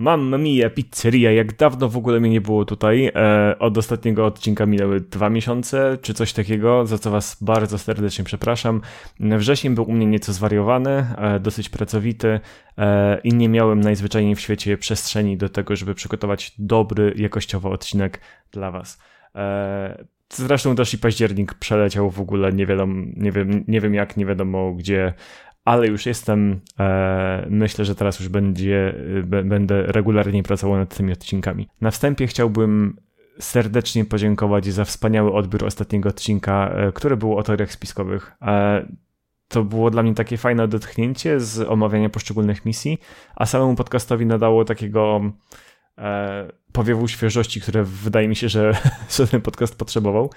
Mamma mia, pizzeria, jak dawno w ogóle mnie nie było tutaj. E, od ostatniego odcinka minęły dwa miesiące, czy coś takiego, za co was bardzo serdecznie przepraszam. Wrzesień był u mnie nieco zwariowany, e, dosyć pracowity e, i nie miałem najzwyczajniej w świecie przestrzeni do tego, żeby przygotować dobry, jakościowy odcinek dla was. E, zresztą też i październik przeleciał w ogóle, nie wiadomo, nie wiem, nie wiem jak, nie wiadomo gdzie, ale już jestem. E, myślę, że teraz już będzie, b, będę regularnie pracował nad tymi odcinkami. Na wstępie chciałbym serdecznie podziękować za wspaniały odbiór ostatniego odcinka, e, który był o teoriach spiskowych. E, to było dla mnie takie fajne odetchnięcie z omawiania poszczególnych misji, a samemu podcastowi nadało takiego e, powiewu świeżości, które wydaje mi się, że, ten podcast potrzebował.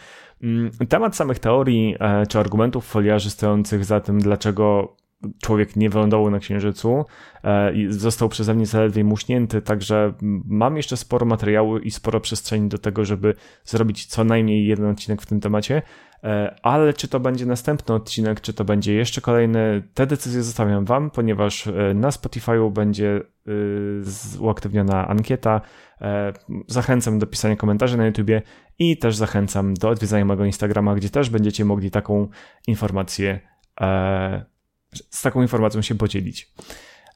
Mm, temat samych teorii e, czy argumentów foliarzy stojących za tym, dlaczego człowiek nie wylądował na Księżycu e, i został przeze mnie zaledwie muśnięty, także mam jeszcze sporo materiału i sporo przestrzeni do tego, żeby zrobić co najmniej jeden odcinek w tym temacie, e, ale czy to będzie następny odcinek, czy to będzie jeszcze kolejny, te decyzje zostawiam wam, ponieważ e, na Spotify'u będzie uaktywniona ankieta. Zachęcam do pisania komentarzy na YouTubie i też zachęcam do odwiedzania mojego Instagrama, gdzie też będziecie mogli taką informację z taką informacją się podzielić.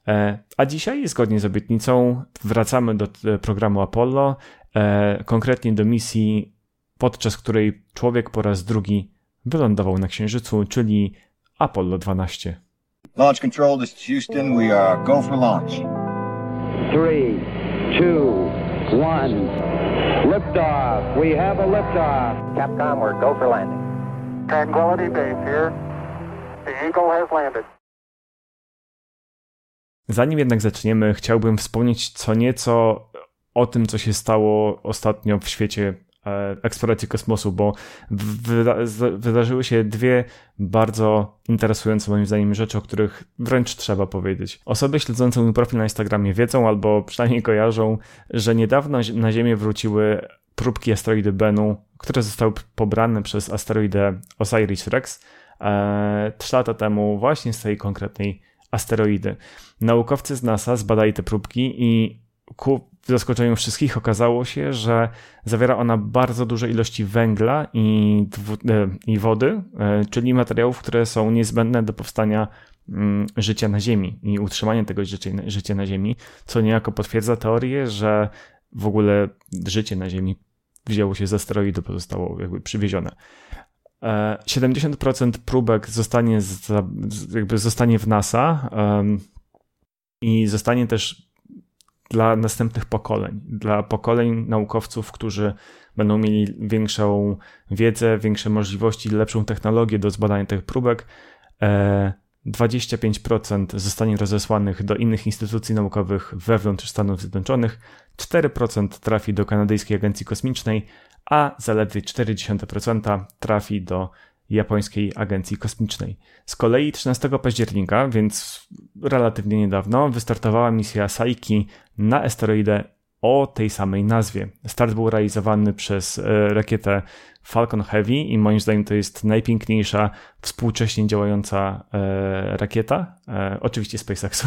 E, a dzisiaj, zgodnie z obietnicą, wracamy do e, programu Apollo, e, konkretnie do misji, podczas której człowiek po raz drugi wylądował na Księżycu, czyli Apollo 12. Launch control, this is Houston. We are go for launch. 3, 2, 1. Liftoff. We have a liftoff. Capcom, we're go for landing. Tranquility Base here. Zanim jednak zaczniemy, chciałbym wspomnieć co nieco o tym, co się stało ostatnio w świecie e, eksploracji kosmosu, bo wydarzyły się dwie bardzo interesujące moim zdaniem rzeczy, o których wręcz trzeba powiedzieć. Osoby śledzące mój profil na Instagramie wiedzą albo przynajmniej kojarzą, że niedawno na Ziemię wróciły próbki asteroidy Bennu, które zostały pobrane przez asteroidę Osiris-Rex, e, 3 lata temu właśnie z tej konkretnej asteroidy. Naukowcy z NASA zbadali te próbki i ku zaskoczeniu wszystkich okazało się, że zawiera ona bardzo duże ilości węgla i, e, i wody, e, czyli materiałów, które są niezbędne do powstania mm, życia na Ziemi i utrzymania tego życia, życia na Ziemi, co niejako potwierdza teorię, że w ogóle życie na Ziemi wzięło się z asteroidu, bo zostało jakby przywiezione. 70% e, próbek zostanie, z, jakby zostanie w NASA um, i zostanie też dla następnych pokoleń, dla pokoleń naukowców, którzy będą mieli większą wiedzę, większe możliwości, lepszą technologię do zbadania tych próbek. 25% e, zostanie rozesłanych do innych instytucji naukowych wewnątrz Stanów Zjednoczonych, 4% trafi do Kanadyjskiej Agencji Kosmicznej, a zaledwie 0,4% trafi do japońskiej agencji kosmicznej. Z kolei 13 października, więc relatywnie niedawno, wystartowała misja Saiki na asteroidę o tej samej nazwie. Start był realizowany przez e, rakietę Falcon Heavy i moim zdaniem to jest najpiękniejsza współcześnie działająca e, rakieta, e, oczywiście SpaceXu.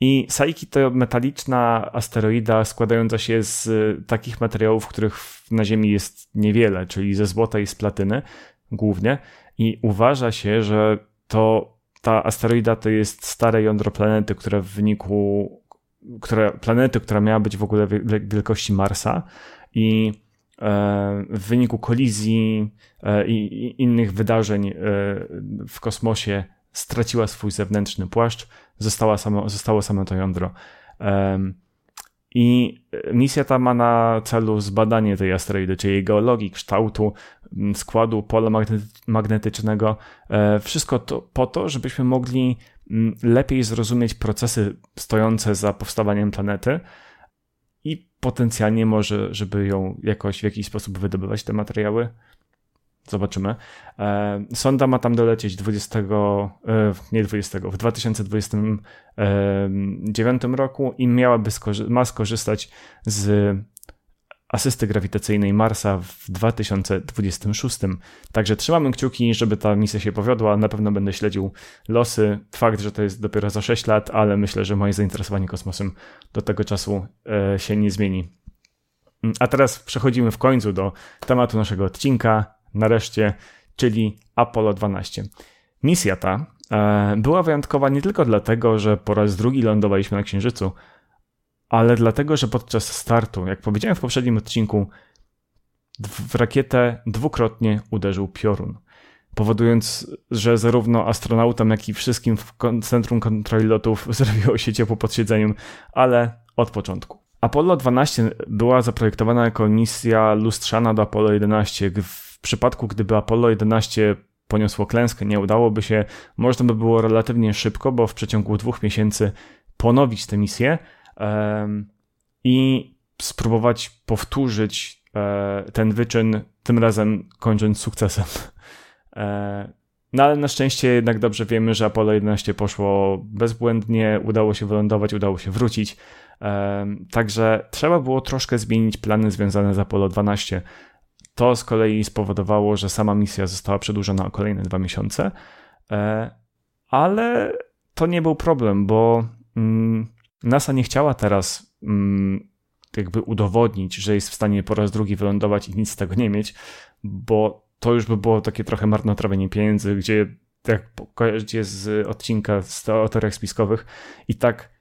I Saiki to metaliczna asteroida składająca się z takich materiałów, których na Ziemi jest niewiele, czyli ze złota i z platyny głównie. I uważa się, że to ta asteroida to jest stare jądro planety, które w wyniku które, planety, która miała być w ogóle wielkości Marsa i e, w wyniku kolizji e, i innych wydarzeń e, w kosmosie straciła swój zewnętrzny płaszcz, została samo, zostało samo to jądro. I misja ta ma na celu zbadanie tej asteroidy, czyli jej geologii, kształtu, składu pola magnetycznego. E, wszystko to po to, żebyśmy mogli lepiej zrozumieć procesy stojące za powstawaniem planety i potencjalnie może, żeby ją jakoś w jakiś sposób wydobywać te materiały. Zobaczymy. E, sonda ma tam dolecieć 20, e, nie 20, w 2029 roku i miałaby skorzy ma skorzystać z asysty grawitacyjnej Marsa w 2026. Także trzymamy kciuki, żeby ta misja się powiodła. Na pewno będę śledził losy. Fakt, że to jest dopiero za 6 lat, ale myślę, że moje zainteresowanie kosmosem do tego czasu e, się nie zmieni. A teraz przechodzimy w końcu do tematu naszego odcinka, nareszcie, czyli Apollo 12. Misja ta e, była wyjątkowa nie tylko dlatego, że po raz drugi lądowaliśmy na Księżycu, ale dlatego, że podczas startu, jak powiedziałem w poprzednim odcinku, w rakietę dwukrotnie uderzył piorun, powodując, że zarówno astronautom, jak i wszystkim w Centrum Kontroli Lotów zrobiło się ciepło pod siedzeniem, ale od początku. Apollo 12 była zaprojektowana jako misja lustrzana do Apollo 11. W przypadku, gdyby Apollo 11 poniosło klęskę, nie udałoby się, można by było relatywnie szybko, bo w przeciągu dwóch miesięcy ponowić tę misję i spróbować powtórzyć e, ten wyczyn, tym razem kończąc sukcesem. E, no ale na szczęście jednak dobrze wiemy, że Apollo 11 poszło bezbłędnie, udało się wylądować, udało się wrócić. Także trzeba było troszkę zmienić plany związane z Apollo 12. To z kolei spowodowało, że sama misja została przedłużona o kolejne dwa miesiące, e, ale to nie był problem, bo mm, NASA nie chciała teraz mm, jakby udowodnić, że jest w stanie po raz drugi wylądować i nic z tego nie mieć, bo to już by było takie trochę marnotrawienie pieniędzy, gdzie jak kojarzycie z odcinka z teoriach spiskowych i tak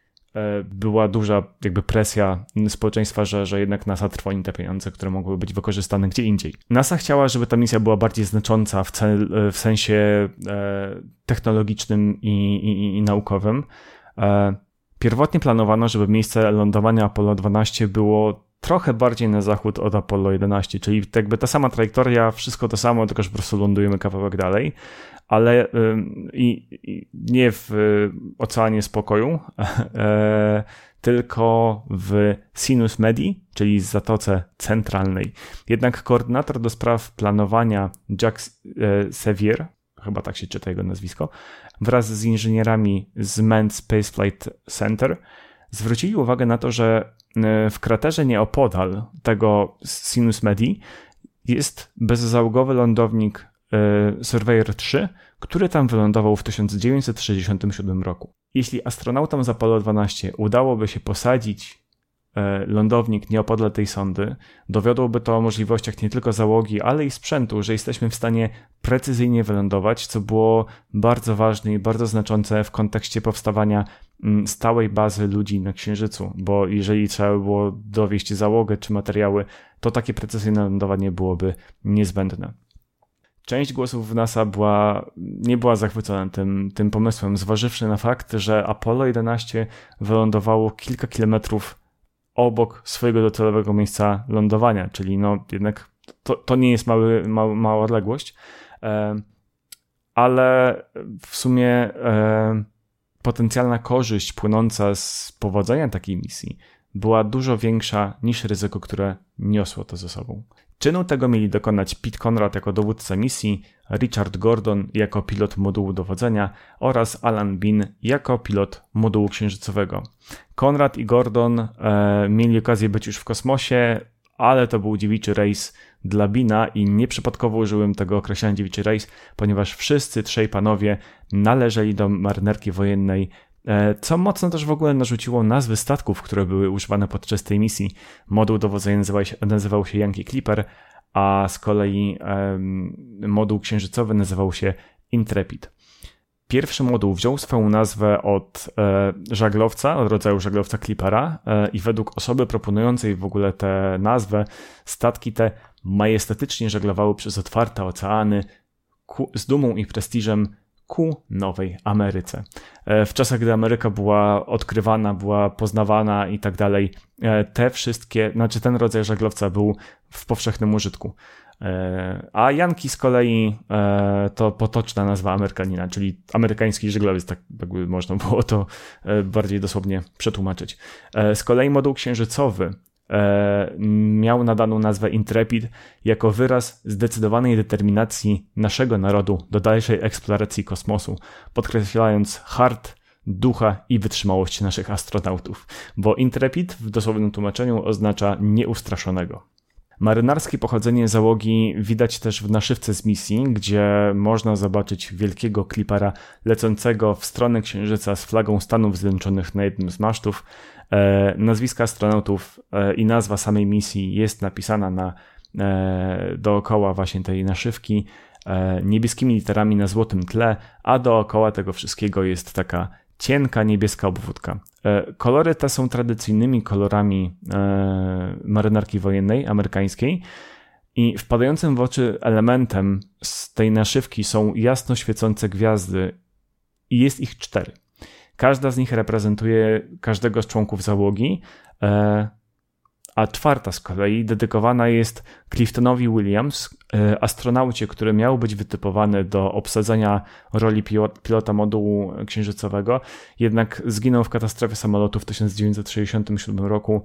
była duża jakby presja społeczeństwa, że, że jednak NASA trwoni te pieniądze, które mogły być wykorzystane gdzie indziej. NASA chciała, żeby ta misja była bardziej znacząca w, cel, w sensie e, technologicznym i, i, i naukowym. E, pierwotnie planowano, żeby miejsce lądowania Apollo 12 było trochę bardziej na zachód od Apollo 11, czyli jakby ta sama trajektoria, wszystko to samo, tylko że po prostu lądujemy kawałek dalej, ale i, i nie w y, Oceanie Spokoju, e, tylko w Sinus Medi, czyli Zatoce Centralnej. Jednak koordynator do spraw planowania Jack e, Sevier, chyba tak się czyta jego nazwisko, wraz z inżynierami z Manned Spaceflight Center zwrócili uwagę na to, że e, w kraterze nieopodal tego Sinus Medi jest bezzałogowy lądownik Surveyor 3, który tam wylądował w 1967 roku. Jeśli astronautom z Apollo 12 udałoby się posadzić e, lądownik nieopodal tej sondy, dowiodłoby to o możliwościach nie tylko załogi, ale i sprzętu, że jesteśmy w stanie precyzyjnie wylądować, co było bardzo ważne i bardzo znaczące w kontekście powstawania mm, stałej bazy ludzi na Księżycu, bo jeżeli trzeba było dowieść załogę czy materiały, to takie precyzyjne lądowanie byłoby niezbędne. Część głosów w NASA była, nie była zachwycona tym, tym pomysłem, zważywszy na fakt, że Apollo 11 wylądowało kilka kilometrów obok swojego docelowego miejsca lądowania, czyli no jednak to, to nie jest mały, mała, mała odległość, e, ale w sumie e, potencjalna korzyść płynąca z powodzenia takiej misji była dużo większa niż ryzyko, które niosło to ze sobą. Czynu tego mieli dokonać Pete Conrad jako dowódca misji, Richard Gordon jako pilot modułu dowodzenia oraz Alan Bean jako pilot modułu księżycowego. Conrad i Gordon e, mieli okazję być już w kosmosie, ale to był dziewiczy rejs dla Bina i nieprzypadkowo użyłem tego określenia dziewiczy rejs, ponieważ wszyscy trzej panowie należeli do marynarki wojennej co mocno też w ogóle narzuciło nazwy statków, które były używane podczas tej misji. Moduł dowodzenia nazywał się, nazywał się Yankee Clipper, a z kolei moduł księżycowy nazywał się Intrepid. Pierwszy moduł wziął swoją nazwę od e, żaglowca, od rodzaju żaglowca Clippera e, i według osoby proponującej w ogóle tę nazwę, statki te majestatycznie żeglowały przez otwarte oceany z dumą i prestiżem ku Nowej Ameryce. E, w czasach, gdy Ameryka była odkrywana, była poznawana i tak dalej, e, te wszystkie, znaczy ten rodzaj żaglowca był w powszechnym użytku. E, a Janki z kolei to potoczna nazwa Amerykanina, czyli amerykański żeglowiec, tak jakby można było to bardziej dosłownie przetłumaczyć. Z kolei moduł księżycowy miał nadaną nazwę Intrepid jako wyraz zdecydowanej determinacji naszego narodu do dalszej eksploracji kosmosu, podkreślając hart, ducha i wytrzymałość naszych astronautów, bo Intrepid w dosłownym tłumaczeniu oznacza nieustraszonego. Marynarskie pochodzenie załogi widać też w naszywce z misji, gdzie można zobaczyć wielkiego klipera lecącego w stronę Księżyca z flagą Stanów Zjednoczonych na jednym z masztów. E, nazwiska astronautów e, i nazwa samej misji jest napisana na, e, dookoła właśnie tej naszywki niebieskimi literami na złotym tle, a dookoła tego wszystkiego jest taka cienka niebieska obwódka. Kolory te są tradycyjnymi kolorami marynarki wojennej amerykańskiej i wpadającym w oczy elementem z tej naszywki są jasno świecące gwiazdy i jest ich cztery. Każda z nich reprezentuje każdego z członków załogi, e, a czwarta z kolei dedykowana jest Cliftonowi Williams, e, astronaucie, który miał być wytypowany do obsadzenia roli pilota modułu księżycowego, jednak zginął w katastrofie samolotu w 1967 roku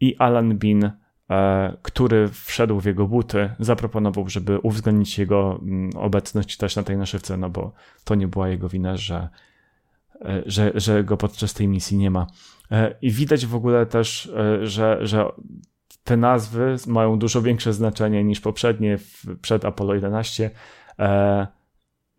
i Alan Bean, e, który wszedł w jego buty, zaproponował, żeby uwzględnić jego mm, obecność też na tej naszywce, no bo to nie była jego wina, że że, że go podczas tej misji nie ma. E, I widać w ogóle też, e, że, że te nazwy mają dużo większe znaczenie niż poprzednie przed Apollo 11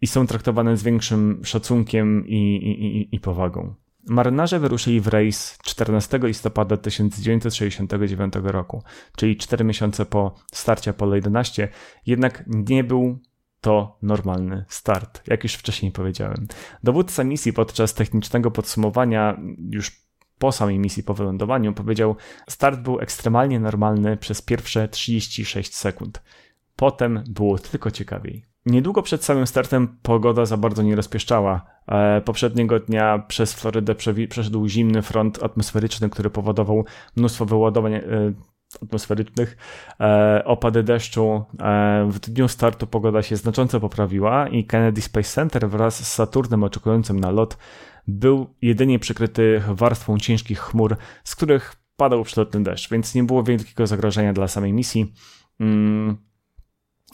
i są traktowane z większym szacunkiem i, i, i powagą. Marynarze wyruszyli w rejs 14 listopada 1969 roku, czyli 4 miesiące po starcie Apollo 11, jednak nie był to normalny start, jak już wcześniej powiedziałem. Dowódca misji podczas technicznego podsumowania już po samej misji po wylądowaniu powiedział: Start był ekstremalnie normalny przez pierwsze 36 sekund. Potem było tylko ciekawiej. Niedługo przed samym startem pogoda za bardzo nie rozpieszczała. E, poprzedniego dnia przez Florydę przeszedł zimny front atmosferyczny, który powodował mnóstwo wyładowań e, atmosferycznych, e, opady deszczu. E, w dniu startu pogoda się znacząco poprawiła i Kennedy Space Center wraz z Saturnem oczekującym na lot był jedynie przykryty warstwą ciężkich chmur, z których padał przelotny deszcz, więc nie było wielkiego zagrożenia dla samej misji. Mm,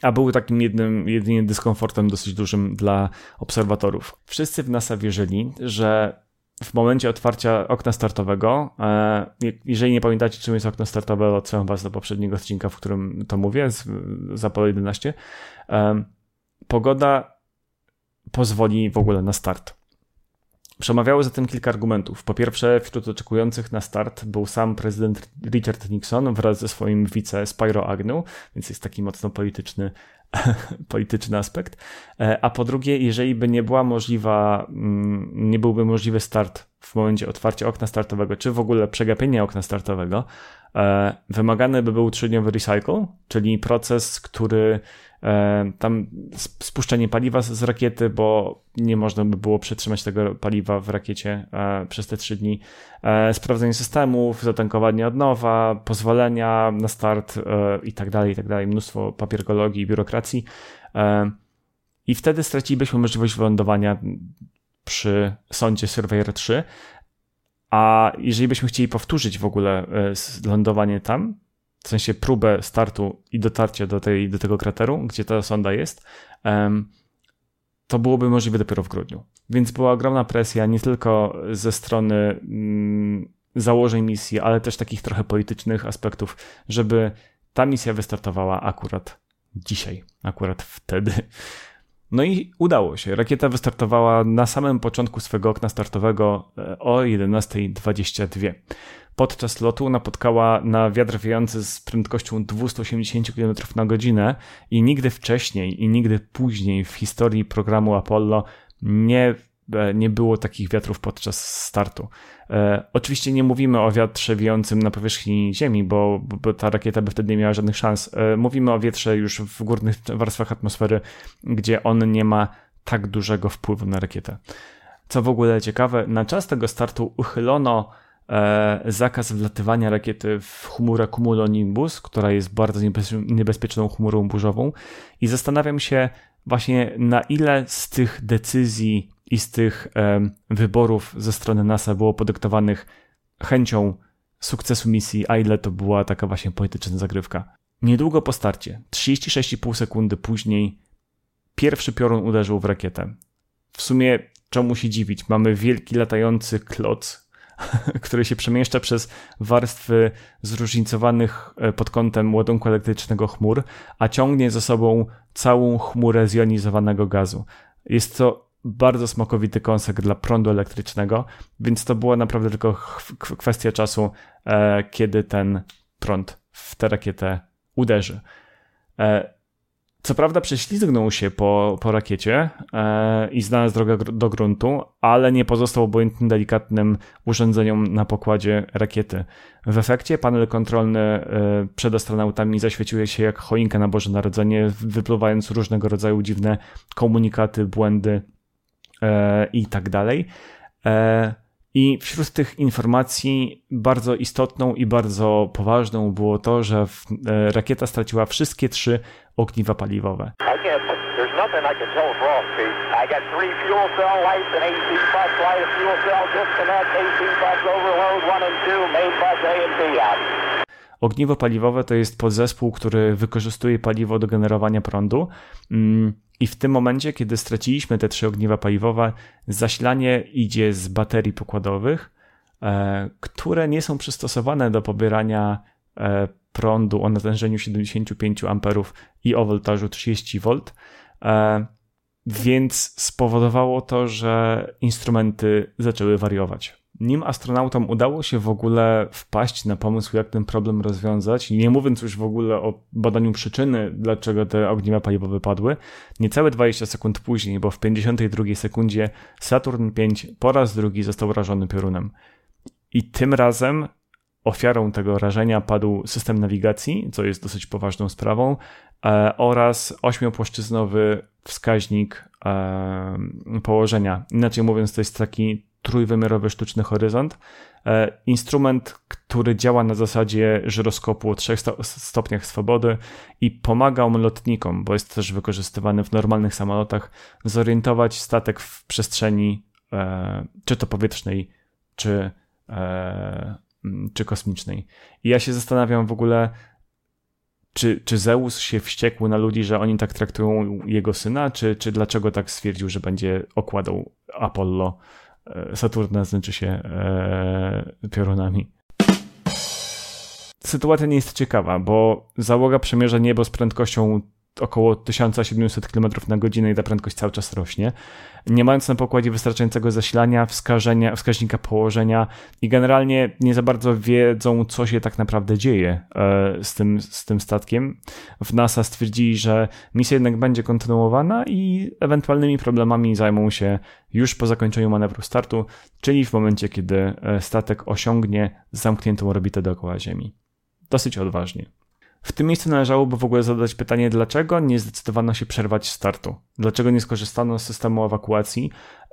a był takim jednym, jedynie dyskomfortem dosyć dużym dla obserwatorów. Wszyscy w NASA wierzyli, że w momencie otwarcia okna startowego, e, jeżeli nie pamiętacie, czym jest okno startowe, odsyłam was do poprzedniego odcinka, w którym to mówię, z, z Apollo 11, e, pogoda pozwoli w ogóle na start. Przemawiało za tym kilka argumentów. Po pierwsze, wśród oczekujących na start był sam prezydent Richard Nixon wraz ze swoim wice Spyro Agnew, więc jest taki mocno polityczny polityczny aspekt. E, a po drugie, jeżeli by nie była możliwa, mm, nie byłby możliwy start w momencie otwarcia okna startowego, czy w ogóle przegapienia okna startowego, e, wymagany by był trzydniowy recycle, czyli proces, który tam spuszczenie paliwa z rakiety, bo nie można by było przetrzymać tego paliwa w rakiecie e, przez te trzy dni. E, sprawdzenie systemów, zatankowanie od nowa, pozwolenia na start i tak dalej, i tak dalej. Mnóstwo papierkologii i biurokracji. I wtedy stracilibyśmy możliwość wylądowania przy sądzie Surveyor 3. A jeżeli byśmy chcieli powtórzyć w ogóle lądowanie tam, w sensie próbę startu i dotarcia do, tej, do tego krateru, gdzie ta sonda jest, to byłoby możliwe dopiero w grudniu. Więc była ogromna presja nie tylko ze strony mm, założeń misji, ale też takich trochę politycznych aspektów, żeby ta misja wystartowała akurat dzisiaj, akurat wtedy. No i udało się. Rakieta wystartowała na samym początku swego okna startowego e, o 11.22. Podczas lotu napotkała na wiatr wiejący z prędkością 280 km na godzinę i nigdy wcześniej i nigdy później w historii programu Apollo nie, e, nie było takich wiatrów podczas startu. E, oczywiście nie mówimy o wietrze wiejącym na powierzchni Ziemi, bo, bo ta rakieta by wtedy nie miała żadnych szans. E, mówimy o wietrze już w górnych warstwach atmosfery, gdzie on nie ma tak dużego wpływu na rakietę. Co w ogóle ciekawe, na czas tego startu uchylono zakaz wlatywania rakiety w chmurę cumulonimbus, która jest bardzo niebezpieczną chmurą burzową i zastanawiam się właśnie na ile z tych decyzji i z tych e, wyborów ze strony NASA było podyktowanych chęcią sukcesu misji, a ile to była taka właśnie polityczna zagrywka. Niedługo po starcie, 36,5 sekundy później, pierwszy piorun uderzył w rakietę. W sumie czemu się dziwić? Mamy wielki latający kloc który się przemieszcza przez warstwy zróżnicowanych e, pod kątem ładunku elektrycznego chmur, a ciągnie za sobą całą chmurę zjonizowanego gazu. Jest to bardzo smakowity kąsek dla prądu elektrycznego, więc to była naprawdę tylko kwestia czasu, e, kiedy ten prąd w tę rakietę uderzy. Co prawda prześlizgnął się po, po rakiecie e, i znalazł drogę do gruntu, ale nie pozostał obojętnym delikatnym urządzeniom na pokładzie rakiety. W efekcie panel kontrolny e, przed astronautami zaświecił się jak choinka na Boże Narodzenie, wypluwając różnego rodzaju dziwne komunikaty, błędy e, i tak dalej. E, i wśród tych informacji bardzo istotną i bardzo poważną było to, że e, rakieta straciła wszystkie trzy ogniwa paliwowe. Ogniwo paliwowe to jest podzespół, który wykorzystuje paliwo do generowania prądu. Mm, I w tym momencie, kiedy straciliśmy te trzy ogniwa paliwowe, zasilanie idzie z baterii pokładowych, e, które nie są przystosowane do pobierania e, prądu o natężeniu 75 A i o voltażu 30 V. Więc spowodowało to, że instrumenty zaczęły wariować. Nim astronautom udało się w ogóle wpaść na pomysł, jak ten problem rozwiązać, nie mówiąc już w ogóle o badaniu przyczyny, dlaczego te ogniwa paliwowe padły, niecałe 20 sekund później, bo w 52 sekundzie Saturn V po raz drugi został rażony piorunem. I tym razem ofiarą tego rażenia padł system nawigacji, co jest dosyć poważną sprawą, e, oraz ośmiopłaszczyznowy wskaźnik e, położenia. Inaczej mówiąc, to jest taki trójwymiarowy sztuczny horyzont. E, instrument, który działa na zasadzie żyroskopu o trzech stopniach swobody i pomaga lotnikom, bo jest też wykorzystywany w normalnych samolotach, zorientować statek w przestrzeni, czy to powietrznej, czy, czy kosmicznej. I ja się zastanawiam w ogóle, czy, czy Zeus się wściekł na ludzi, że oni tak traktują jego syna, czy, czy dlaczego tak stwierdził, że będzie okładał Apollo Saturna znaczy się e, piorunami. Sytuacja nie jest ciekawa, bo załoga przemierza niebo z prędkością około 1700 km na godzinę i ta prędkość cały czas rośnie. Nie mając na pokładzie wystarczającego zasilania, wskażenia, wskaźnika położenia i generalnie nie za bardzo wiedzą, co się tak naprawdę dzieje e, z tym, z tym statkiem. W NASA stwierdzili, że misja jednak będzie kontynuowana i ewentualnymi problemami zajmą się już po zakończeniu manewru startu, czyli w momencie, kiedy e, statek osiągnie zamkniętą orbitę dookoła Ziemi. Dosyć odważnie. W tym miejscu należałoby w ogóle zadać pytanie, dlaczego nie zdecydowano się przerwać startu? Dlaczego nie skorzystano z systemu ewakuacji,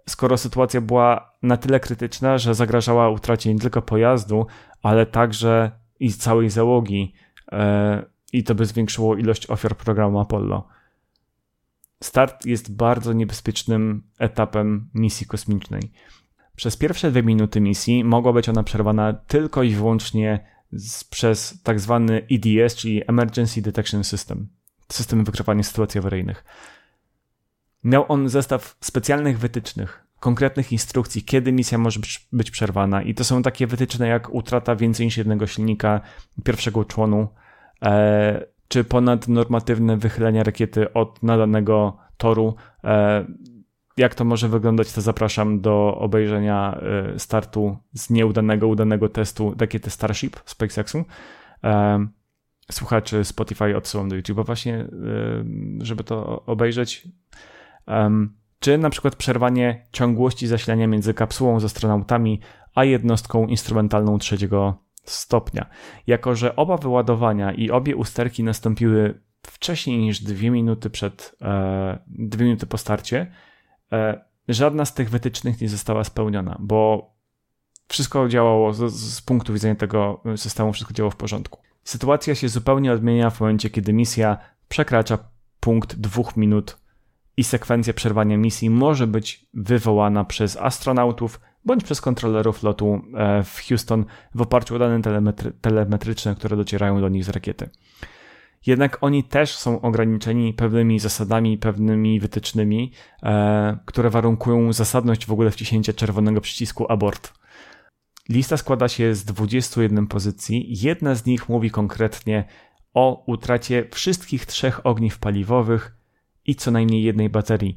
skoro sytuacja była na tyle krytyczna, że zagrażała utracie nie tylko pojazdu, ale także i całej załogi, e, i to by zwiększyło ilość ofiar programu Apollo. Start jest bardzo niebezpiecznym etapem misji kosmicznej. Przez pierwsze dwie minuty misji mogła być ona przerwana tylko i wyłącznie przez tak zwany EDS, czyli Emergency Detection System, system wykrywania sytuacji awaryjnych. Miał on zestaw specjalnych wytycznych, konkretnych instrukcji, kiedy misja może być przerwana, i to są takie wytyczne jak utrata więcej niż jednego silnika pierwszego członu, e, czy ponadnormatywne wychylenie rakiety od nadanego toru. E, jak to może wyglądać, to zapraszam do obejrzenia e, startu z nieudanego, udanego testu rakiety Starship SpaceXu. E, słuchaczy Spotify odsyłam do YouTube'a właśnie, e, żeby to obejrzeć. Czy na przykład przerwanie ciągłości zasilania między kapsułą z astronautami a jednostką instrumentalną trzeciego stopnia. Jako, że oba wyładowania i obie usterki nastąpiły wcześniej niż dwie minuty przed, dwie minuty po starcie, E, żadna z tych wytycznych nie została spełniona, bo wszystko działało z, z, punktu widzenia tego systemu, wszystko działało w porządku. Sytuacja się zupełnie odmienia w momencie, kiedy misja przekracza punkt dwóch minut i sekwencja przerwania misji może być wywołana przez astronautów bądź przez kontrolerów lotu e, w Houston w oparciu o dane telemetry telemetryczne, które docierają do nich z rakiety. Jednak oni też są ograniczeni pewnymi zasadami, pewnymi wytycznymi, e, które warunkują zasadność w ogóle wciśnięcia czerwonego przycisku abort. Lista składa się z 21 pozycji. Jedna z nich mówi konkretnie o utracie wszystkich trzech ogniw paliwowych i co najmniej jednej baterii.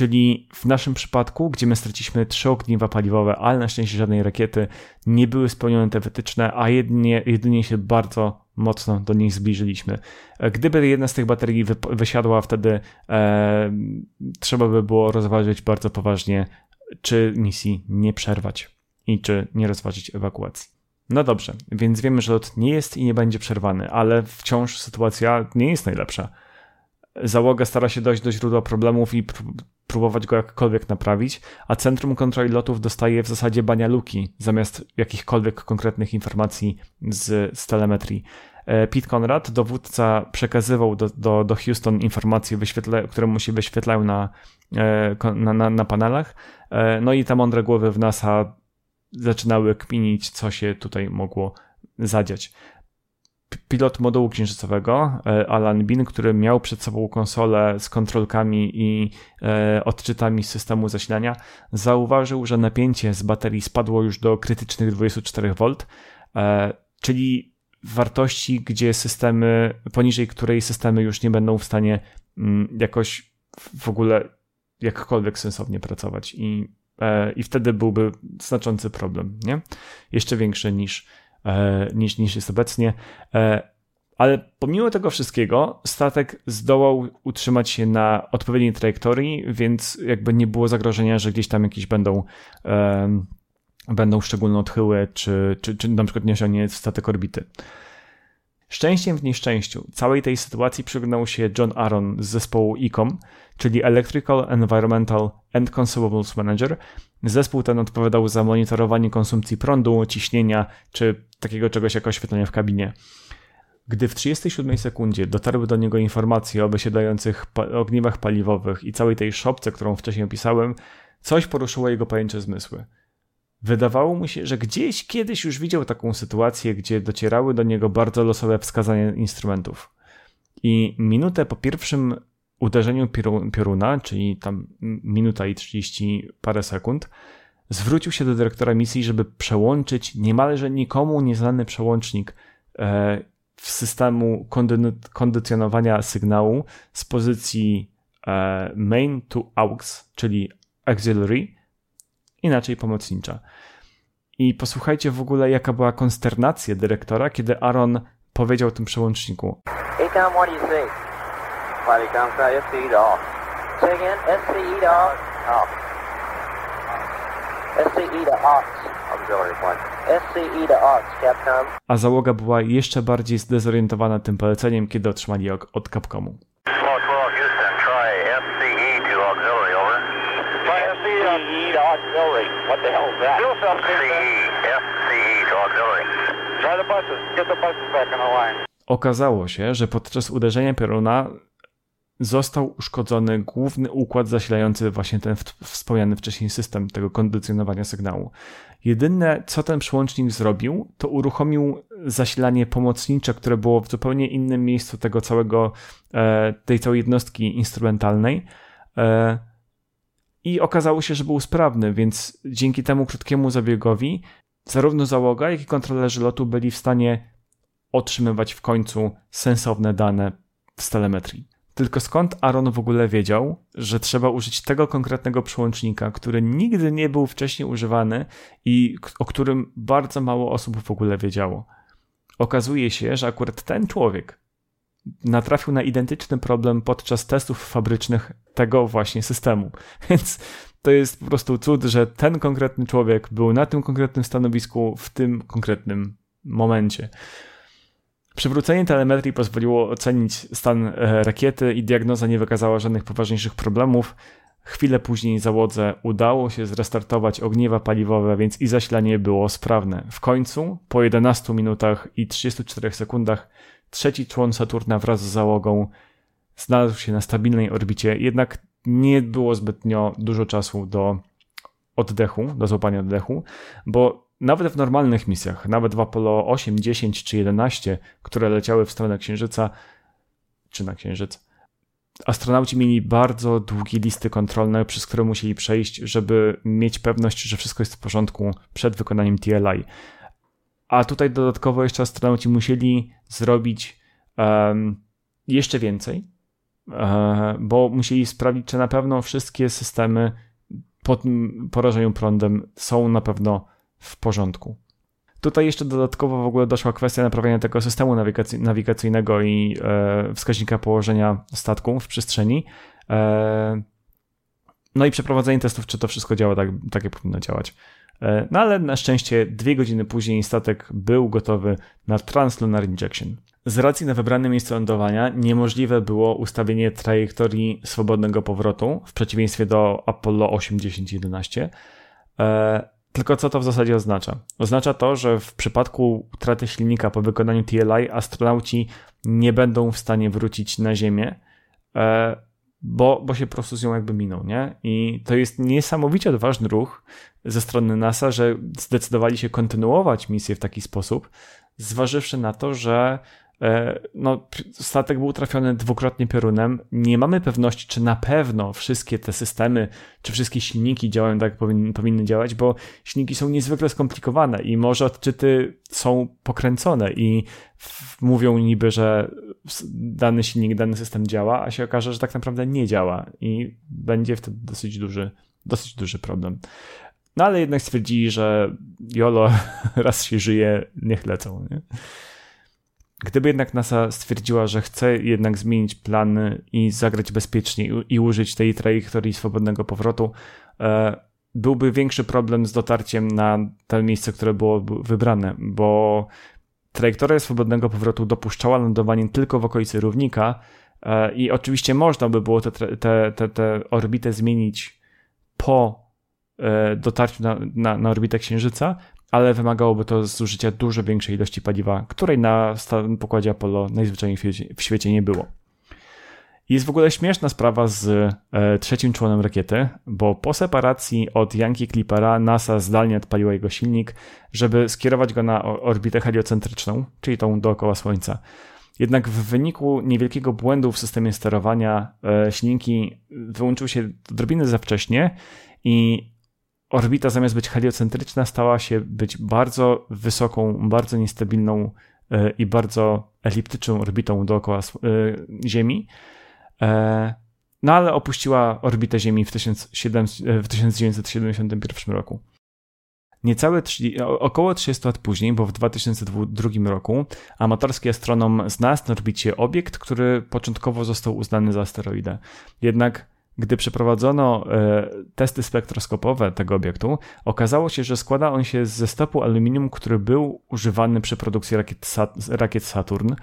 Czyli w naszym przypadku, gdzie my straciliśmy trzy ogniwa paliwowe, ale na szczęście żadnej rakiety, nie były spełnione te wytyczne, a jedynie, jedynie się bardzo mocno do nich zbliżyliśmy. Gdyby jedna z tych baterii wy, wysiadła, wtedy e, trzeba by było rozważyć bardzo poważnie, czy misji nie przerwać i czy nie rozważyć ewakuacji. No dobrze, więc wiemy, że lot nie jest i nie będzie przerwany, ale wciąż sytuacja nie jest najlepsza. Załoga stara się dojść do źródła problemów i próbować go jakkolwiek naprawić, a Centrum Kontroli Lotów dostaje w zasadzie banialuki zamiast jakichkolwiek konkretnych informacji z, z telemetrii. E, Pete Conrad, dowódca, przekazywał do, do, do Houston informacje, które mu się wyświetlają na, e, na, na, na panelach. E, no i te mądre głowy w NASA zaczynały kminić, co się tutaj mogło zadziać pilot modułu księżycowego, e, Alan Bean, który miał przed sobą konsolę z kontrolkami i e, odczytami systemu zasilania, zauważył, że napięcie z baterii spadło już do krytycznych 24V, e, czyli wartości, gdzie systemy, poniżej której systemy już nie będą w stanie mm, jakoś w ogóle jakkolwiek sensownie pracować. I, i wtedy byłby znaczący problem, nie? Jeszcze większy niż niż, niż jest obecnie. E, ale pomimo tego wszystkiego, statek zdołał utrzymać się na odpowiedniej trajektorii, więc jakby nie było zagrożenia, że gdzieś tam jakieś będą, um, będą szczególne odchyły, czy, czy, czy na przykład nie osiągnie statek orbity. Szczęściem w nieszczęściu całej tej sytuacji przyglądał się John Aaron z zespołu ECOM, czyli Electrical, Environmental and Consumables Manager. Zespół ten odpowiadał za monitorowanie konsumpcji prądu, ciśnienia czy takiego czegoś jak oświetlenie w kabinie. Gdy w 37 sekundzie dotarły do niego informacje o wysiadających pa ogniwach paliwowych i całej tej szopce, którą wcześniej opisałem, coś poruszyło jego pajęcze zmysły. Wydawało mu się, że gdzieś kiedyś już widział taką sytuację, gdzie docierały do niego bardzo losowe wskazania instrumentów. I minutę po pierwszym uderzeniu pioruna, czyli tam minuta i 30 parę sekund, zwrócił się do dyrektora misji, żeby przełączyć niemalże nikomu nieznany przełącznik e, w systemu kondycjonowania sygnału z pozycji e, main to aux, czyli auxiliary, inaczej pomocnicza. I posłuchajcie w ogóle, jaka była konsternacja dyrektora, kiedy Aaron powiedział tym przełączniku. Hey Tom, what do you say? Say again, SCE to off. SCE to aux. Auxiliary flight. SCE to aux, Capcom. A załoga była jeszcze bardziej zdezorientowana tym poleceniem, kiedy otrzymali od Capcomu. auxiliary. What the hell is that? Still something. CE. FCE to auxiliary. Try the buses. Get the buses back on the line. Okazało się, że podczas uderzenia pioruna został uszkodzony główny układ zasilający właśnie ten wspomniany wcześniej system tego kondycjonowania sygnału. Jedyne, co ten przełącznik zrobił, to uruchomił zasilanie pomocnicze, które było w zupełnie innym miejscu tego całego, e, tej całej jednostki instrumentalnej. E, i okazało się, że był sprawny, więc dzięki temu krótkiemu zabiegowi zarówno załoga, jak i kontrolerzy lotu byli w stanie otrzymywać w końcu sensowne dane z telemetrii. Tylko skąd Aaron w ogóle wiedział, że trzeba użyć tego konkretnego przełącznika, który nigdy nie był wcześniej używany i o którym bardzo mało osób w ogóle wiedziało? Okazuje się, że akurat ten człowiek natrafił na identyczny problem podczas testów fabrycznych tego właśnie systemu. Więc to jest po prostu cud, że ten konkretny człowiek był na tym konkretnym stanowisku w tym konkretnym momencie. Przywrócenie telemetrii pozwoliło ocenić stan e, rakiety i diagnoza nie wykazała żadnych poważniejszych problemów. Chwilę później załodze udało się zrestartować ogniewa paliwowe, więc i zasilanie było sprawne. W końcu, po 11 minutach i 34 sekundach, trzeci człon Saturna wraz z załogą znalazł się na stabilnej orbicie, jednak nie było zbytnio dużo czasu do oddechu, do złapania oddechu, bo nawet w normalnych misjach, nawet w Apollo 8, 10 czy 11, które leciały w stronę Księżyca, czy na Księżyc, astronauci mieli bardzo długie listy kontrolne, przez które musieli przejść, żeby mieć pewność, że wszystko jest w porządku przed wykonaniem TLI. A tutaj dodatkowo jeszcze astronauci musieli zrobić um, jeszcze więcej, e, bo musieli sprawdzić, czy na pewno wszystkie systemy po tym porażeniu prądem są na pewno w porządku. Tutaj jeszcze dodatkowo w ogóle doszła kwestia naprawienia tego systemu nawigacyjnego i e, wskaźnika położenia statku w przestrzeni. E, no i przeprowadzenie testów, czy to wszystko działa tak, tak jak powinno działać. E, no ale na szczęście dwie godziny później statek był gotowy na Translunar Injection. Z racji na wybrane miejsce lądowania niemożliwe było ustawienie trajektorii swobodnego powrotu w przeciwieństwie do Apollo 8, 10, 11. Tylko co to w zasadzie oznacza? Oznacza to, że w przypadku utraty silnika po wykonaniu TLI astronauci nie będą w stanie wrócić na Ziemię, e, bo, bo się po prostu z nią jakby miną, nie? I to jest niesamowicie odważny ruch ze strony NASA, że zdecydowali się kontynuować misję w taki sposób, zważywszy na to, że no, statek był trafiony dwukrotnie piorunem. Nie mamy pewności, czy na pewno wszystkie te systemy, czy wszystkie silniki działają tak, jak powinny, powinny działać, bo silniki są niezwykle skomplikowane i może odczyty są pokręcone i mówią niby, że dany silnik, dany system działa, a się okaże, że tak naprawdę nie działa i będzie wtedy dosyć duży, dosyć duży problem. No ale jednak stwierdzili, że jolo, raz się żyje, niech lecą. Nie? Gdyby jednak NASA stwierdziła, że chce jednak zmienić plany i zagrać bezpiecznie i użyć tej trajektorii swobodnego powrotu, e, byłby większy problem z dotarciem na to miejsce, które było wybrane, bo trajektoria swobodnego powrotu dopuszczała lądowanie tylko w okolicy równika e, i oczywiście można by było tę te, te, te orbitę zmienić po e, dotarciu na, na, na orbitę Księżyca, ale wymagałoby to zużycia dużo większej ilości paliwa, której na pokładzie Apollo najzwyczajniej w świecie nie było. Jest w ogóle śmieszna sprawa z e, trzecim członem rakiety, bo po separacji od Yankee Clippera NASA zdalnie odpaliła jego silnik, żeby skierować go na orbitę heliocentryczną, czyli tą dookoła Słońca. Jednak w wyniku niewielkiego błędu w systemie sterowania e, silniki wyłączyły się odrobinę za wcześnie i orbita zamiast być heliocentryczna stała się być bardzo wysoką, bardzo niestabilną e, i bardzo eliptyczną orbitą dookoła e, Ziemi. E, no ale opuściła orbitę Ziemi w, 1971 roku. Niecałe 30, około 30 lat później, bo w 2002 roku, amatorski astronom znalazł na orbicie obiekt, który początkowo został uznany za asteroidę. Jednak gdy przeprowadzono e, testy spektroskopowe tego obiektu, okazało się, że składa on się ze stopu aluminium, który był używany przy produkcji rakiet, Saturn.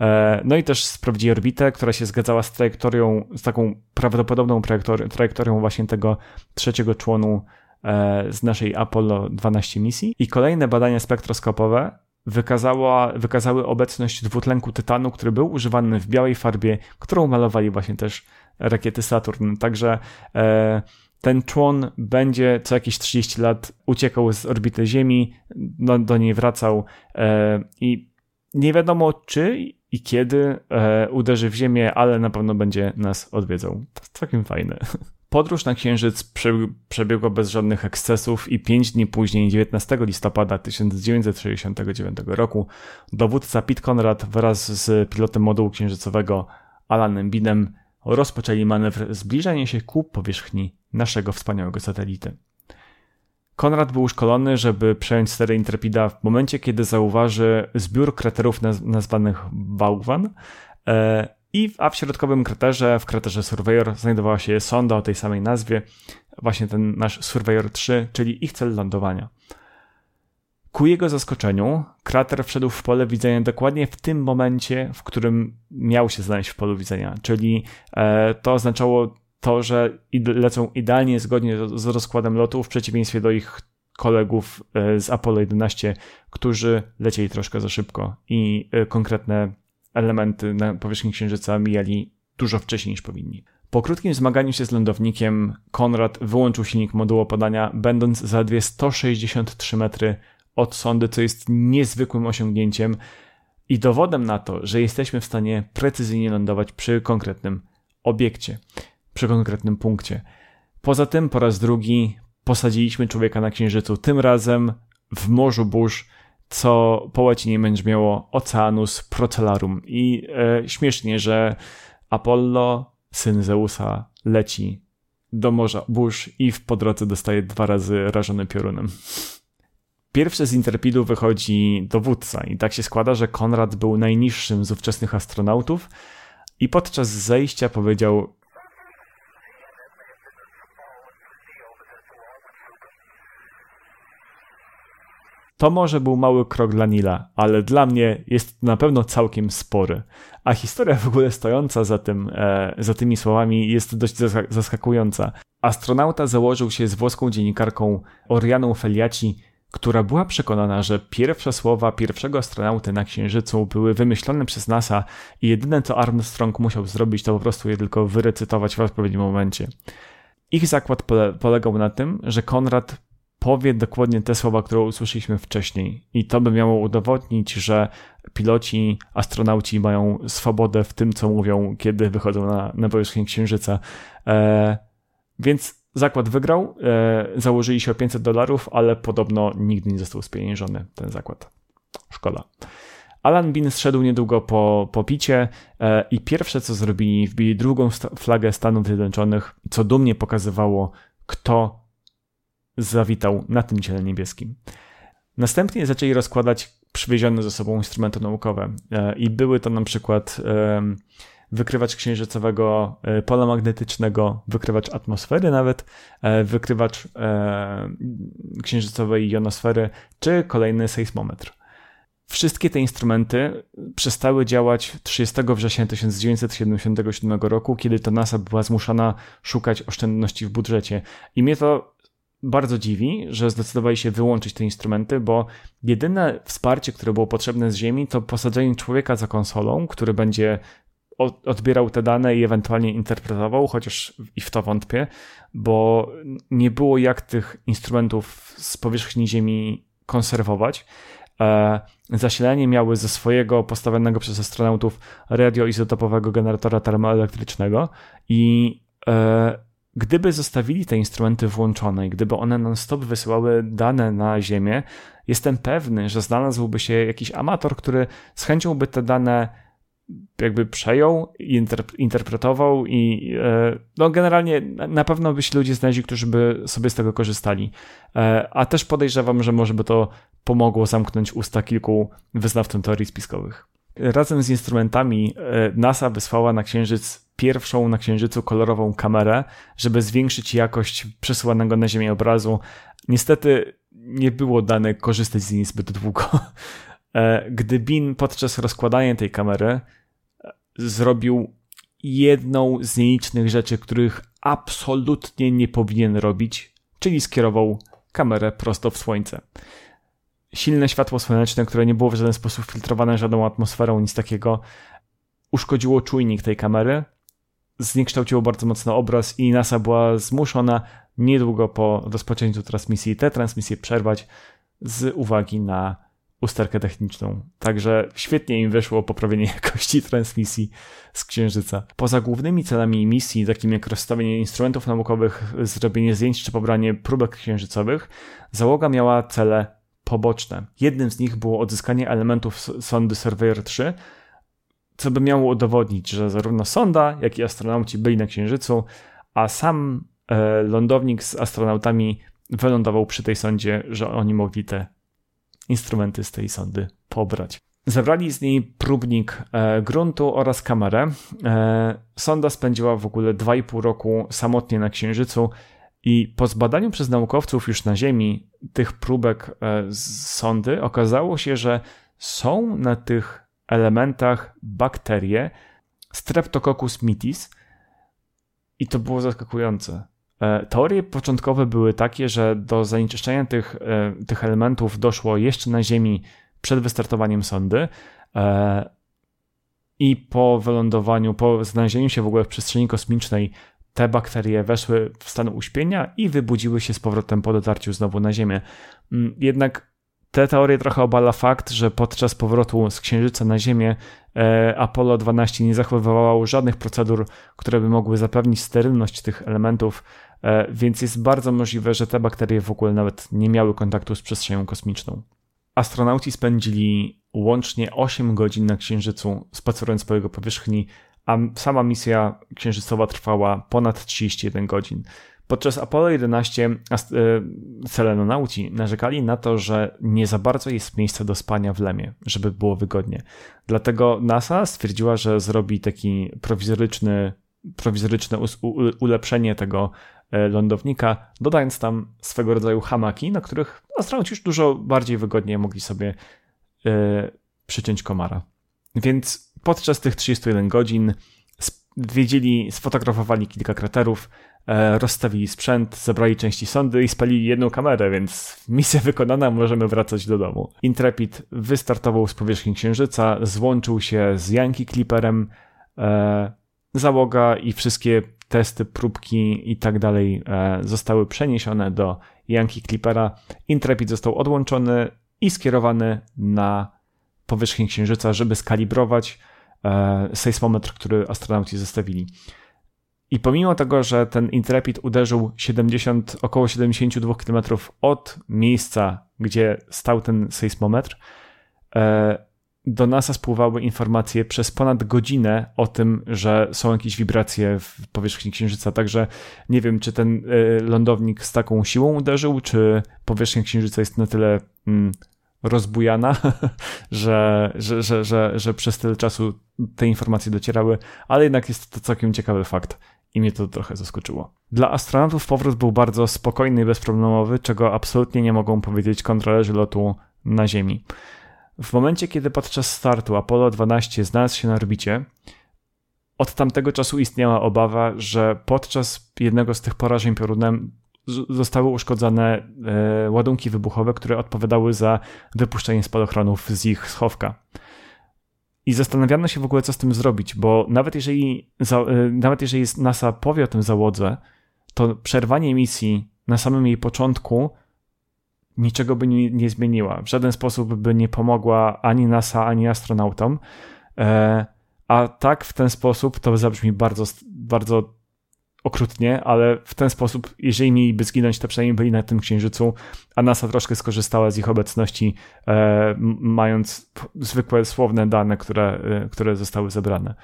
E, no i też sprawdzili orbitę, która się zgadzała z trajektorią, z taką prawdopodobną trajektorią, trajektorią właśnie tego trzeciego członu e, z naszej Apollo 12 misji. I kolejne badania spektroskopowe wykazała, wykazały obecność dwutlenku tytanu, który był używany w białej farbie, którą malowali właśnie też rakiety Saturn. Także e, ten człon będzie co jakieś 30 lat uciekał z orbity Ziemi, no, do niej wracał e, i nie wiadomo czy i kiedy e, uderzy w Ziemię, ale na pewno będzie nas odwiedzał. To jest całkiem fajne. Podróż na Księżyc przebiegła bez żadnych ekscesów i pięć dni później, 19 listopada 1969 roku, dowódca Pete Conrad wraz z pilotem modułu księżycowego Alanem Binem rozpoczęli manewr zbliżania się ku powierzchni naszego wspaniałego satelity. Konrad był szkolony, żeby przejąć stery Intrepida w momencie, kiedy zauważy zbiór kraterów nazwanych Bałwan, e, i, a w środkowym kraterze, w kraterze Surveyor, znajdowała się sonda o tej samej nazwie, właśnie ten nasz Surveyor 3, czyli ich cel lądowania. Ku jego zaskoczeniu, krater wszedł w pole widzenia dokładnie w tym momencie, w którym miał się znaleźć w polu widzenia, czyli e, to oznaczało to, że lecą idealnie zgodnie z rozkładem lotu, w przeciwieństwie do ich kolegów e, z Apollo 11, którzy lecieli troszkę za szybko i e, konkretne elementy na powierzchni Księżyca mijali dużo wcześniej niż powinni. Po krótkim zmaganiu się z lądownikiem, Konrad wyłączył silnik modułu podania, będąc zaledwie 163 metry od sondy, co jest niezwykłym osiągnięciem i dowodem na to, że jesteśmy w stanie precyzyjnie lądować przy konkretnym obiekcie, przy konkretnym punkcie. Poza tym po raz drugi posadziliśmy człowieka na Księżycu, tym razem w Morzu Burz, co po łacinie będzie miało Oceanus Procellarum. I e, śmiesznie, że Apollo, syn Zeusa, leci do Morza Burz i w po drodze dostaje dwa razy rażony piorunem. Pierwszy z Interpidu wychodzi dowódca i tak się składa, że Konrad był najniższym z ówczesnych astronautów i podczas zejścia powiedział To może był mały krok dla Nila, ale dla mnie jest na pewno całkiem spory. A historia w ogóle stojąca za, tym, e, za tymi słowami jest dość zaskakująca. Astronauta założył się z włoską dziennikarką Orianą Feliaci, która była przekonana, że pierwsze słowa pierwszego astronauty na Księżycu były wymyślone przez NASA i jedyne co Armstrong musiał zrobić to po prostu je tylko wyrecytować w odpowiednim momencie. Ich zakład pole polegał na tym, że Konrad powie dokładnie te słowa, które usłyszeliśmy wcześniej. I to by miało udowodnić, że piloci, astronauci mają swobodę w tym, co mówią, kiedy wychodzą na, na powierzchnię Księżyca. E, więc zakład wygrał, e, założyli się o 500 dolarów, ale podobno nigdy nie został spieniężony ten zakład. Szkoda. Alan Bean zszedł niedługo po, po picie e, i pierwsze co zrobili, wbili drugą flagę Stanów Zjednoczonych, co dumnie pokazywało, kto zawitał na tym ciele niebieskim. Następnie zaczęli rozkładać przywiezione ze sobą instrumenty naukowe e, i były to na przykład wykrywacz księżycowego e, pola magnetycznego, wykrywacz atmosfery nawet, e, wykrywacz księżycowej jonosfery, czy kolejny sejsmometr. Wszystkie te instrumenty przestały działać 30 września 1977 roku, kiedy to NASA była zmuszona szukać oszczędności w budżecie. I mnie to bardzo dziwi, że zdecydowali się wyłączyć te instrumenty, bo jedyne wsparcie, które było potrzebne z Ziemi, to posadzenie człowieka za konsolą, który będzie odbierał te dane i ewentualnie interpretował, chociaż i w to wątpię, bo nie było jak tych instrumentów z powierzchni Ziemi konserwować. E, zasilanie miały ze swojego postawionego przez astronautów radioizotopowego generatora termoelektrycznego i e, gdyby zostawili te instrumenty włączone i gdyby one non-stop wysyłały dane na Ziemię, jestem pewny, że znalazłby się jakiś amator, który z chęcią by te dane jakby przejął, interpretował i e, no generalnie na pewno by się ludzie znaleźli, którzy by sobie z tego korzystali. E, a też podejrzewam, że może by to pomogło zamknąć usta kilku wyznawcom teorii spiskowych. Razem z instrumentami e, NASA wysłała na Księżyc pierwszą na Księżycu kolorową kamerę, żeby zwiększyć jakość przesyłanego na Ziemię obrazu. Niestety nie było dane korzystać z niej zbyt długo. E, gdy Bin podczas rozkładania tej kamery e, zrobił jedną z nielicznych rzeczy, których absolutnie nie powinien robić, czyli skierował kamerę prosto w słońce silne światło słoneczne, które nie było w żaden sposób filtrowane żadną atmosferą, nic takiego, uszkodziło czujnik tej kamery, zniekształciło bardzo mocno obraz i NASA była zmuszona niedługo po rozpoczęciu transmisji tę transmisję przerwać z uwagi na usterkę techniczną. Także świetnie im wyszło poprawienie jakości transmisji z Księżyca. Poza głównymi celami misji, takimi jak rozstawienie instrumentów naukowych, zrobienie zdjęć czy pobranie próbek księżycowych, załoga miała cele poboczne. Jednym z nich było odzyskanie elementów sondy Surveyor 3, co by miało udowodnić, że zarówno sonda, jak i astronauci byli na Księżycu, a sam e, lądownik z astronautami wylądował przy tej sondzie, że oni mogli te instrumenty z tej sondy pobrać. Zabrali z niej próbnik e, gruntu oraz kamerę. E, sonda spędziła w ogóle 2,5 roku samotnie na Księżycu i po zbadaniu przez naukowców już na Ziemi tych próbek z sondy okazało się, że są na tych elementach bakterie Streptococcus mitis i to było zaskakujące. E, teorie początkowe były takie, że do zanieczyszczenia tych, e, tych elementów doszło jeszcze na Ziemi przed wystartowaniem sondy i po wylądowaniu, po znalezieniu się w ogóle w przestrzeni kosmicznej te bakterie weszły w stan uśpienia i wybudziły się z powrotem po dotarciu znowu na Ziemię. Mm, jednak Te teorie trochę obala fakt, że podczas powrotu z Księżyca na Ziemię e, Apollo 12 nie zachowywało żadnych procedur, które by mogły zapewnić sterylność tych elementów, e, więc jest bardzo możliwe, że te bakterie w ogóle nawet nie miały kontaktu z przestrzenią kosmiczną. Astronauci spędzili łącznie 8 godzin na Księżycu, spacerując po jego powierzchni, a sama misja księżycowa trwała ponad 31 godzin. Podczas Apollo 11 e, selenonauci narzekali na to, że nie za bardzo jest miejsca do spania w Lemie, żeby było wygodnie. Dlatego NASA stwierdziła, że zrobi taki prowizoryczny, prowizoryczne ulepszenie tego e, lądownika, dodając tam swego rodzaju hamaki, na których astronauci już dużo bardziej wygodnie mogli sobie e, przyciąć komara. Więc podczas tych 31 godzin wiedzieli, sfotografowali kilka kraterów, rozstawili sprzęt, zabrali części sondy i spalili jedną kamerę, więc misja wykonana, możemy wracać do domu. Intrepid wystartował z powierzchni Księżyca, złączył się z Yankee Clipperem, e, załoga i wszystkie testy, próbki i tak dalej e, zostały przeniesione do Yankee Clippera. Intrepid został odłączony i skierowany na powierzchnię Księżyca, żeby skalibrować e, sejsmometr, który astronauci zostawili. I pomimo tego, że ten Intrepid uderzył 70, około 72 km od miejsca, gdzie stał ten sejsmometr, e, do NASA spływały informacje przez ponad godzinę o tym, że są jakieś wibracje w powierzchni Księżyca. Także nie wiem, czy ten e, lądownik z taką siłą uderzył, czy powierzchnia Księżyca jest na tyle mm, rozbujana, że, że, że, że, że przez tyle czasu te informacje docierały, ale jednak jest to całkiem ciekawy fakt i mnie to trochę zaskoczyło. Dla astronautów powrót był bardzo spokojny i bezproblemowy, czego absolutnie nie mogą powiedzieć kontrolerzy lotu na Ziemi. W momencie, kiedy podczas startu Apollo 12 znalazł się na orbicie, od tamtego czasu istniała obawa, że podczas jednego z tych porażeń piorunem zostały uszkodzone e, ładunki wybuchowe, które odpowiadały za wypuszczenie spadochronów z ich schowka. I zastanawiano się w ogóle, co z tym zrobić, bo nawet jeżeli, y, nawet jeżeli NASA powie o tym załodze, to przerwanie misji na samym jej początku niczego by nie, nie zmieniła. W żaden sposób by nie pomogła ani NASA, ani astronautom. E, a tak w ten sposób to zabrzmi bardzo, bardzo okrutnie, ale w ten sposób, jeżeli mieliby zginąć, to przynajmniej byli na tym księżycu, a NASA troszkę skorzystała z ich obecności, e, mając zwykłe słowne dane, które, e, które zostały zebrane.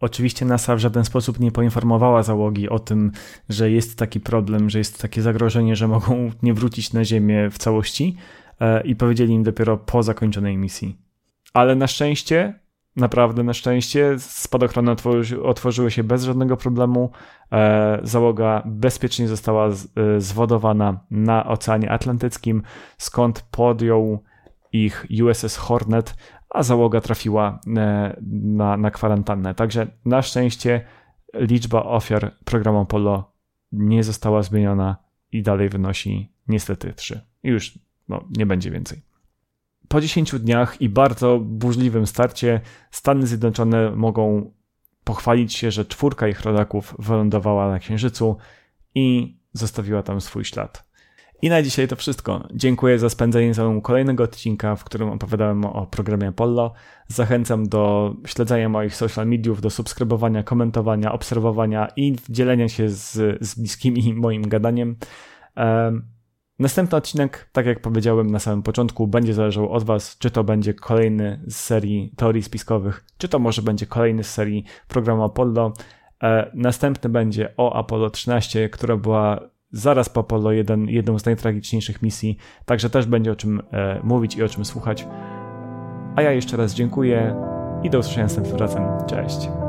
Oczywiście NASA w żaden sposób nie poinformowała załogi o tym, że jest taki problem, że jest takie zagrożenie, że mogą nie wrócić na Ziemię w całości e, i powiedzieli im dopiero po zakończonej misji. Ale na szczęście Naprawdę, na szczęście, spadochrony otworzy, otworzyły się bez żadnego problemu. E, załoga bezpiecznie została e, zwodowana na Oceanie Atlantyckim, skąd podjął ich USS Hornet, a załoga trafiła e, na, na kwarantannę. Także na szczęście liczba ofiar programu Apollo nie została zmieniona i dalej wynosi niestety 3. I już no, nie będzie więcej. Po 10 dniach i bardzo burzliwym starcie Stany Zjednoczone mogą pochwalić się, że czwórka ich rodaków wylądowała na Księżycu i zostawiła tam swój ślad. I na dzisiaj to wszystko. Dziękuję za spędzenie ze mną kolejnego odcinka, w którym opowiadałem o programie Apollo. Zachęcam do śledzenia moich social mediów, do subskrybowania, komentowania, obserwowania i dzielenia się z, z bliskimi moim gadaniem. Następny odcinek, tak jak powiedziałem na samym początku, będzie zależał od Was, czy to będzie kolejny z serii teorii spiskowych, czy to może będzie kolejny z serii programu Apollo. E, następny będzie o Apollo 13, która była zaraz po Apollo 1 jedną z najtragiczniejszych misji, także też będzie o czym e, mówić i o czym słuchać. A ja jeszcze raz dziękuję i do usłyszenia następnym razem. Cześć.